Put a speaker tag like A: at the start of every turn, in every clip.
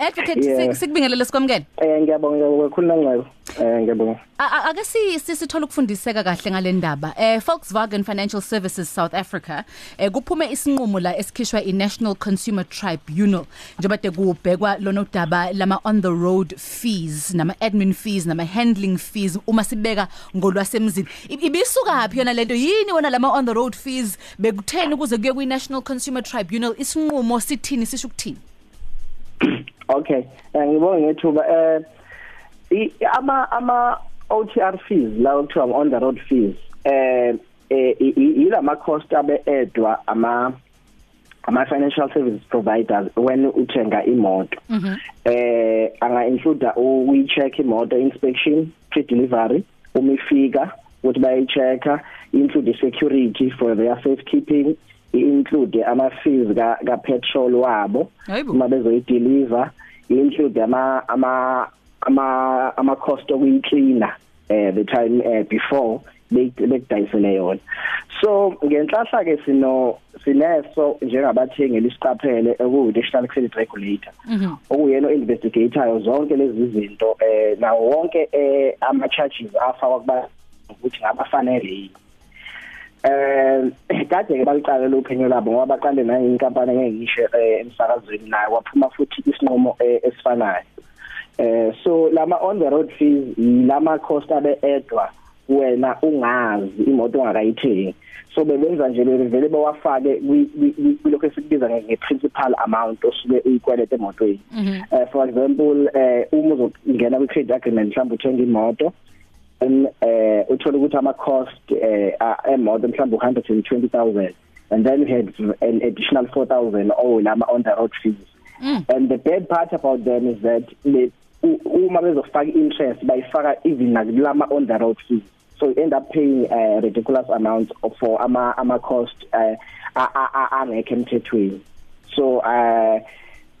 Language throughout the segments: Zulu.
A: Advocate
B: Yeah.
A: sik- sikubingelele sikwamukele.
B: Eh ngiyabonga ngiyabonga kakhulu nangcebo. Eh ngiyabonga.
A: A- a- Ake si sisithola ukufundiseka kahle ngale ndaba. Eh Volkswagen Financial Services South Africa eh kuphume isinqumo la esikhishwa iNational Consumer Tribunal njengoba de kubhekwa lona udaba lama on the road fees nama admin fees nama handling fees uma sibeka ngolwasemzini. I- Ibisuka phi yona lento yini wona lama on the road fees bekutheni kuze kuye kwi National Consumer Tribunal isinqumo sithini sisho ukuthini?
B: Okay. Eh ngibonga ngethuba eh i- ama ama OTR fees la okuthiwa on the road fees eh eh i- i- ilama cost abe edwa ama ama financial service providers when uthenga imoto eh anga include uyi check imoto inspection pre delivery uma ifika ukuthi bayi checka include security for their safekeeping include ama fees ka ka petrol wabo
A: Hayibo.
B: uma bezoyideliver include ama ama ama ama cost okuyiklina eh the time uh, before bekudayisele yona. So ngenhlahla ke sino sineso njengabathengi lisiqaphele okuyi national credit regulator okuyena investigator zonke lezi zinto eh nawo wonke eh ama charges afakwa kuba ukuthi ngabafanele yini. Eh kade ke baliqala lophenyo labo ngoba baqale nayo inkampani engisho emsakazweni nayo waphuma futhi isinqumo eh, esifanayo. Eh so lama on the road fees lama cost abe edwa wena ungazi imoto ongakayithengi so bebenza nje bevele bawafake kulokho esikubiza nge principal amount osuke uyikweleta emotweni. Eh for example eh uma uzongena kwi credit agreement mhlawumbe uthenga imoto and eh uthola ukuthi ama cost eh emoto mhlawumbe 120000 and then you had an additional 4000 oh lama on the road fees.
A: Mm.
B: and the bad part about them is that u- uma bezofaka interest bayifaka even nakulama on the road fees. So you end up paying uh, ridiculous amounts of for ama ama cost uh, angekho emthethweni. So uh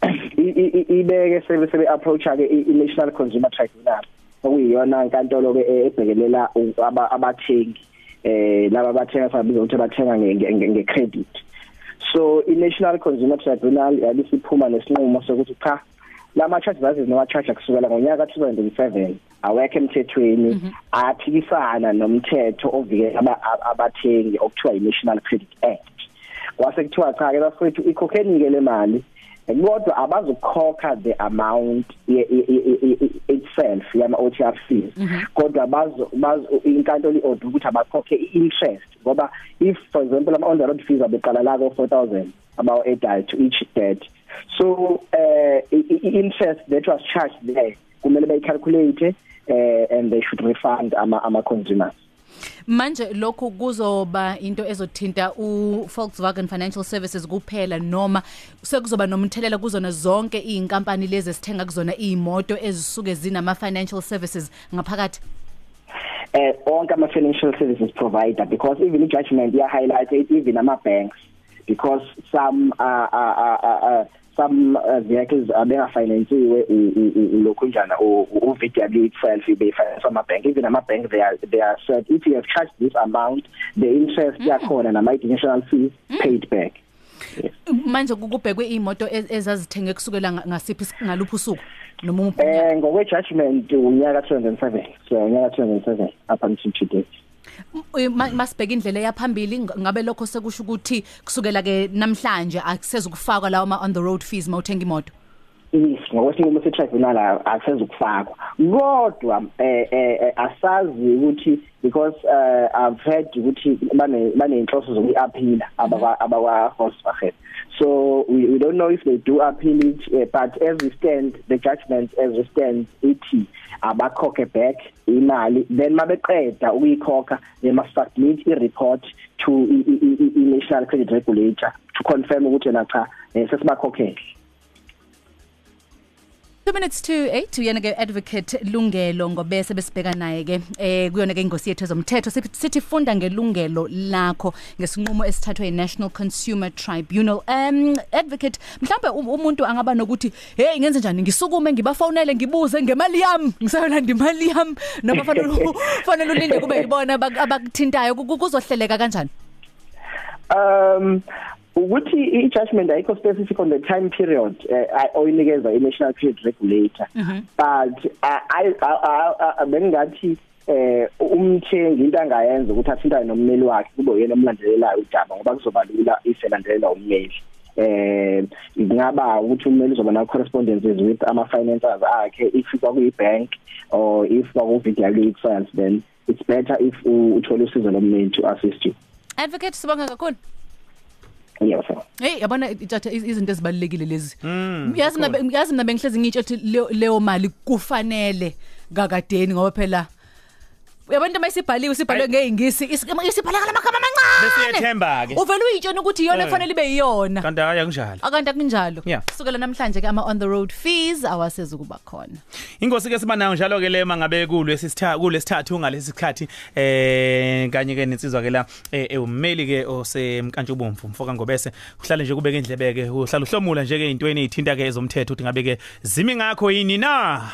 B: ibeke sebe sebe approach ke i National Consumer Tribunal. Okuyiyona inkantolo ke ebhekelela u- aba- abathengi eh laba bathenga sabiza ukuthi bathenga nge- nge nge credit. So i National Consumer Tribunal yabisiphuma nesinqumo sokuthi cha lama charges aziz no charge kusukela ngonyaka 2007 awekho emthethweni aphikisana nomthetho ovikela aba- abathengi okuthiwa i National Credit Act. Kwase kuthiwa cha ke bafethu ikhokheni ke le mali kodwa abazokhokha the amount ye- ye- ye- ye- ye- itself yama OTR fees kodwa bazo bazo inkantolo iorder ukuthi abakhokhe i-interest ngoba if for example ama on the road fees abeqala la ko 4000 about 8 to each debt so uh interest that was charged there kumele bayicalculate uh, and they should refund ama ama consumers
A: Manje lokhu kuzoba into ezothinta u Volkswagen Financial Services kuphela noma sekuzoba nomthelela kuzona zonke izinkampani lezi esithenga kuzona izimoto ezisuke zinama financial services ngaphakathi?
B: Eh onke ama financial services provider because even i judgment ya highlight it even ama banks because some uh, uh, uh, uh, some uh, vehicles abenga financewe lokho njana u VW itself be finance ama bank even ama bank they are they are said if you have charged this amount the interest yakhona nama additional fees paid back.
A: Manje kukubhekwe izimoto ez- ezazithenge kusukela nga- ngasiphi is- ngaluphi usuku noma umuphi
B: eh ngokwe judgment unyaka 2007 so unyaka 2007 up until today.
A: Ma- masibheka indlela yaphambili ng- ngabe lokho sekusho ukuthi kusukela ke namhlanje akusezukufakwa lawo ma on the road fees mawuthenga imoto?
B: Yes ngokwesinqumo se-tribunal asezukufakwa kodwa eh eh asazi ukuthi because uh, I've heard ukuthi bane banenhloso zokuyiappeal abakwa abakwa Volkswagen so we, we don't know if they do appeal it uh, but as we stand the judgment as we stand ithi abakhokhe back imali. Then mabeqeda ukuyikhokha they must submit i report to i, i, i, i national credit regulator to confirm ukuthi na cha eh, sesibakhokhele
A: 2 minutes to 8 uyena ke advocate Lungelo ngobese besibheka naye ke eh kuyona ke ingosi yethu ezomthetho. Sithi- sithi funda ngelungelo lakho ngesinqumo esithathwe yiNational Consumer Tribunal. Um advocate mhlambe um- umuntu angaba nokuthi hey ngenze njani? Ngisukume ngibafonele ngibuze ngemali yami. Ngisayolanda imali yami. Noma fanele fanele ulinde kube yibona abak- abakuthintayo Ku- ku- kuzohleleka kanjani?
B: Um ukuthi i judgment ayikho specific on the time period uh, oyinikeza i national credit regulator. Mm -hmm. but uh, i bengathi eh umthengi into angayenza ukuthi athintane nommeli wakhe kube uyena omlandelelayo udaba ngoba kuzoba lula iselandelela ummeli eh ingaba ukuthi ummeli uzoba na correspondences with ama financiers akhe if kwakuyi bank or if kwaku video science then it's better if uthola usizo lommeli to assist you.
A: Advocate sibonga kakhulu.
B: Yes sir.
A: Hey yabona ithatha izinto ezibalekile lezi. Yazi nabe yazi nabe ngihlezi ngitsho ukuthi leyo mali kufanele kakadeni ngoba phela uyabona into mayisibhaliwe sibhalwe ngeingisi isibhala ngamagama amancane!
C: Besiyethemba ke
A: uvela uyitshona ukuthi iyona efanele ibe yiyona.
C: Kanti hayi akunjalo.
A: Akanti akunjalo.
C: Yeah.
A: kusukela namhlanje ke ama on the road fees awaseze kuba khona.
C: Ingosi ke siba nayo njalo ke le mangabe kulo esithathu kulesithathu ngalesi sikhathi eh kanye ke nensizwa ke la eh ummeli ke osemkantshubomvu mfoka ngobese. Kuhlale nje kubeke indlebe ke uhlala uhlomula nje ke intweni ezithinta ke ezomthetho ukuthi ngabe ke zimi ngakho yini na?